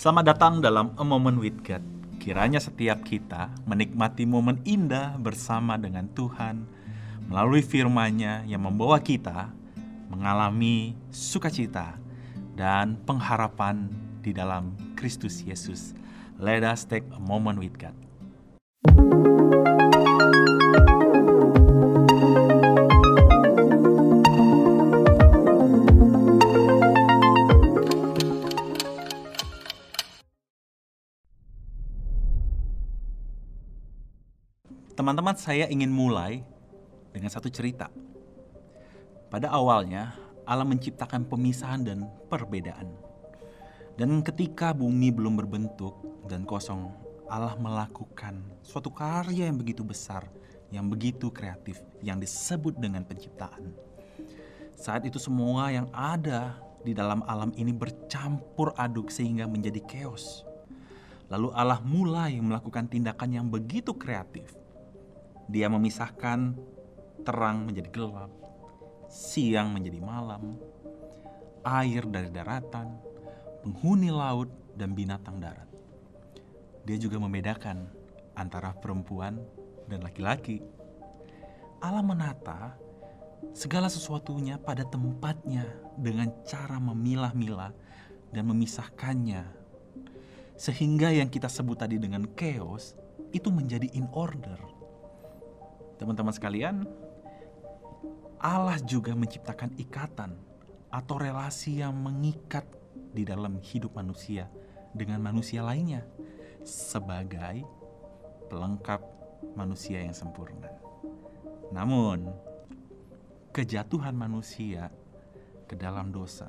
Selamat datang dalam A Moment with God. Kiranya setiap kita menikmati momen indah bersama dengan Tuhan melalui firman-Nya yang membawa kita mengalami sukacita dan pengharapan di dalam Kristus Yesus. Let us take a moment with God. Teman-teman, saya ingin mulai dengan satu cerita. Pada awalnya, Allah menciptakan pemisahan dan perbedaan. Dan ketika bumi belum berbentuk dan kosong, Allah melakukan suatu karya yang begitu besar, yang begitu kreatif, yang disebut dengan penciptaan. Saat itu semua yang ada di dalam alam ini bercampur aduk sehingga menjadi chaos. Lalu Allah mulai melakukan tindakan yang begitu kreatif dia memisahkan terang menjadi gelap, siang menjadi malam, air dari daratan, penghuni laut, dan binatang darat. Dia juga membedakan antara perempuan dan laki-laki. Allah menata segala sesuatunya pada tempatnya dengan cara memilah-milah dan memisahkannya. Sehingga yang kita sebut tadi dengan chaos itu menjadi in order Teman-teman sekalian, Allah juga menciptakan ikatan atau relasi yang mengikat di dalam hidup manusia dengan manusia lainnya sebagai pelengkap manusia yang sempurna. Namun, kejatuhan manusia ke dalam dosa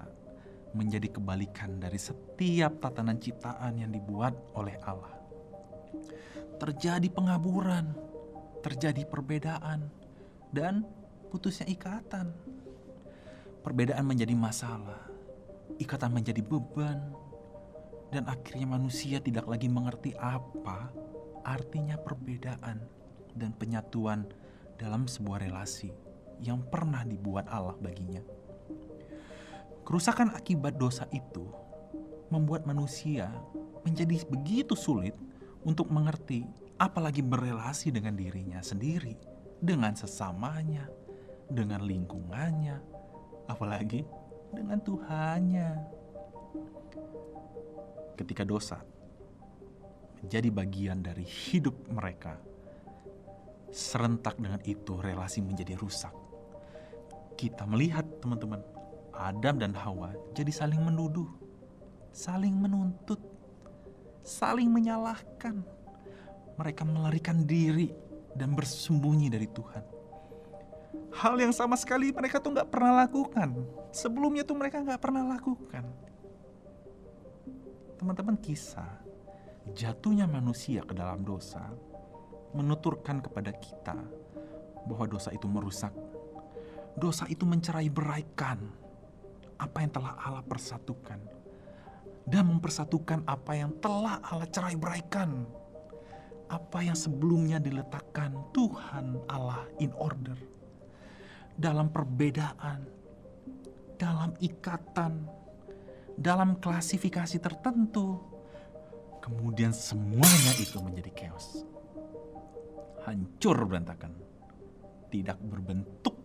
menjadi kebalikan dari setiap tatanan ciptaan yang dibuat oleh Allah. Terjadi pengaburan, terjadi perbedaan dan putusnya ikatan. Perbedaan menjadi masalah, ikatan menjadi beban, dan akhirnya manusia tidak lagi mengerti apa artinya perbedaan dan penyatuan dalam sebuah relasi yang pernah dibuat Allah baginya. Kerusakan akibat dosa itu membuat manusia menjadi begitu sulit untuk mengerti apalagi berelasi dengan dirinya sendiri, dengan sesamanya, dengan lingkungannya, apalagi dengan Tuhannya. Ketika dosa menjadi bagian dari hidup mereka, serentak dengan itu relasi menjadi rusak. Kita melihat teman-teman, Adam dan Hawa jadi saling menuduh, saling menuntut, saling menyalahkan mereka melarikan diri dan bersembunyi dari Tuhan. Hal yang sama sekali mereka tuh nggak pernah lakukan. Sebelumnya tuh mereka nggak pernah lakukan. Teman-teman kisah jatuhnya manusia ke dalam dosa menuturkan kepada kita bahwa dosa itu merusak. Dosa itu mencerai beraikan apa yang telah Allah persatukan dan mempersatukan apa yang telah Allah cerai beraikan apa yang sebelumnya diletakkan Tuhan Allah in order. Dalam perbedaan, dalam ikatan, dalam klasifikasi tertentu, kemudian semuanya itu menjadi chaos. Hancur berantakan, tidak berbentuk,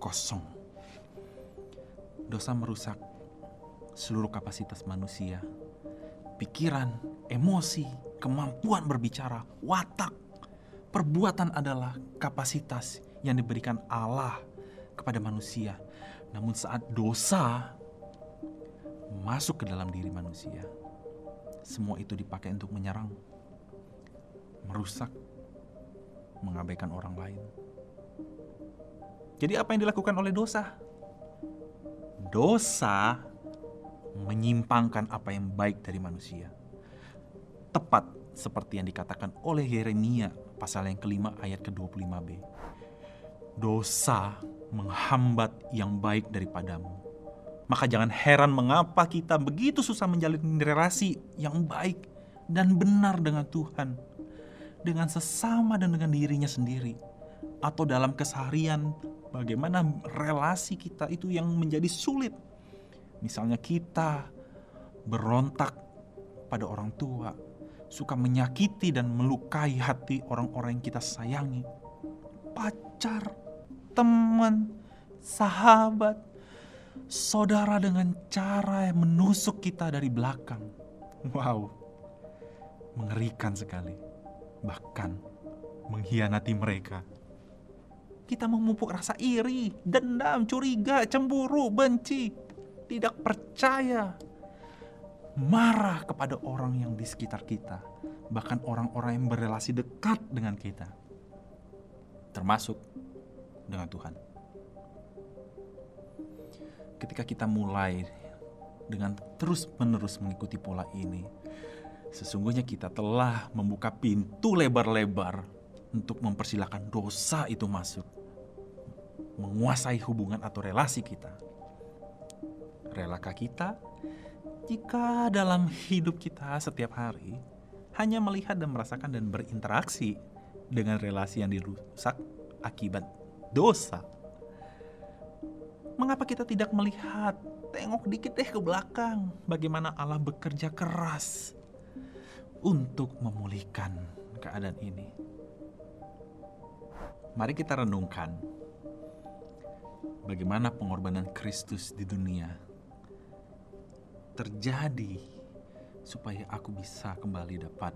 kosong. Dosa merusak seluruh kapasitas manusia, pikiran, emosi, kemampuan berbicara, watak. Perbuatan adalah kapasitas yang diberikan Allah kepada manusia. Namun saat dosa masuk ke dalam diri manusia, semua itu dipakai untuk menyerang, merusak, mengabaikan orang lain. Jadi apa yang dilakukan oleh dosa? Dosa menyimpangkan apa yang baik dari manusia tepat seperti yang dikatakan oleh Yeremia pasal yang kelima ayat ke-25b. Dosa menghambat yang baik daripadamu. Maka jangan heran mengapa kita begitu susah menjalin relasi yang baik dan benar dengan Tuhan. Dengan sesama dan dengan dirinya sendiri. Atau dalam keseharian bagaimana relasi kita itu yang menjadi sulit. Misalnya kita berontak kepada orang tua, suka menyakiti dan melukai hati orang-orang yang kita sayangi, pacar, teman, sahabat, saudara dengan cara yang menusuk kita dari belakang. Wow, mengerikan sekali. Bahkan mengkhianati mereka. Kita memupuk rasa iri, dendam, curiga, cemburu, benci, tidak percaya, marah kepada orang yang di sekitar kita, bahkan orang-orang yang berrelasi dekat dengan kita, termasuk dengan Tuhan. Ketika kita mulai dengan terus-menerus mengikuti pola ini, sesungguhnya kita telah membuka pintu lebar-lebar untuk mempersilahkan dosa itu masuk menguasai hubungan atau relasi kita. Relakah kita jika dalam hidup kita setiap hari hanya melihat dan merasakan dan berinteraksi dengan relasi yang dirusak akibat dosa? Mengapa kita tidak melihat, tengok dikit deh ke belakang, bagaimana Allah bekerja keras untuk memulihkan keadaan ini? Mari kita renungkan bagaimana pengorbanan Kristus di dunia terjadi supaya aku bisa kembali dapat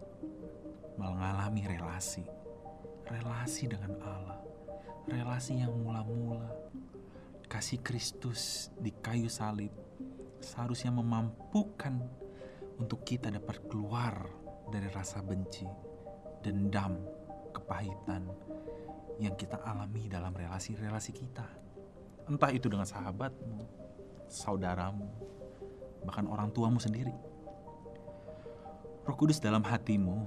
mengalami relasi. Relasi dengan Allah. Relasi yang mula-mula. Kasih Kristus di kayu salib seharusnya memampukan untuk kita dapat keluar dari rasa benci, dendam, kepahitan yang kita alami dalam relasi-relasi kita. Entah itu dengan sahabatmu, saudaramu, bahkan orang tuamu sendiri. Roh Kudus dalam hatimu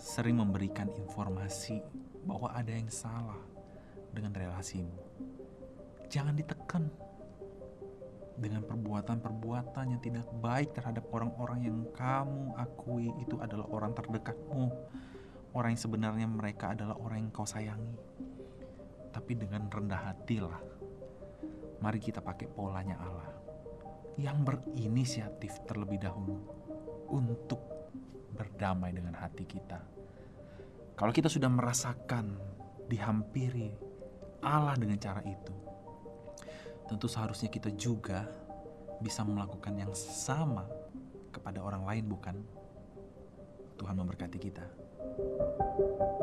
sering memberikan informasi bahwa ada yang salah dengan relasimu. Jangan ditekan dengan perbuatan-perbuatan yang tidak baik terhadap orang-orang yang kamu akui itu adalah orang terdekatmu. Orang yang sebenarnya mereka adalah orang yang kau sayangi. Tapi dengan rendah hatilah mari kita pakai polanya Allah yang berinisiatif terlebih dahulu untuk berdamai dengan hati kita. Kalau kita sudah merasakan dihampiri Allah dengan cara itu, tentu seharusnya kita juga bisa melakukan yang sama kepada orang lain, bukan? Tuhan memberkati kita. thank you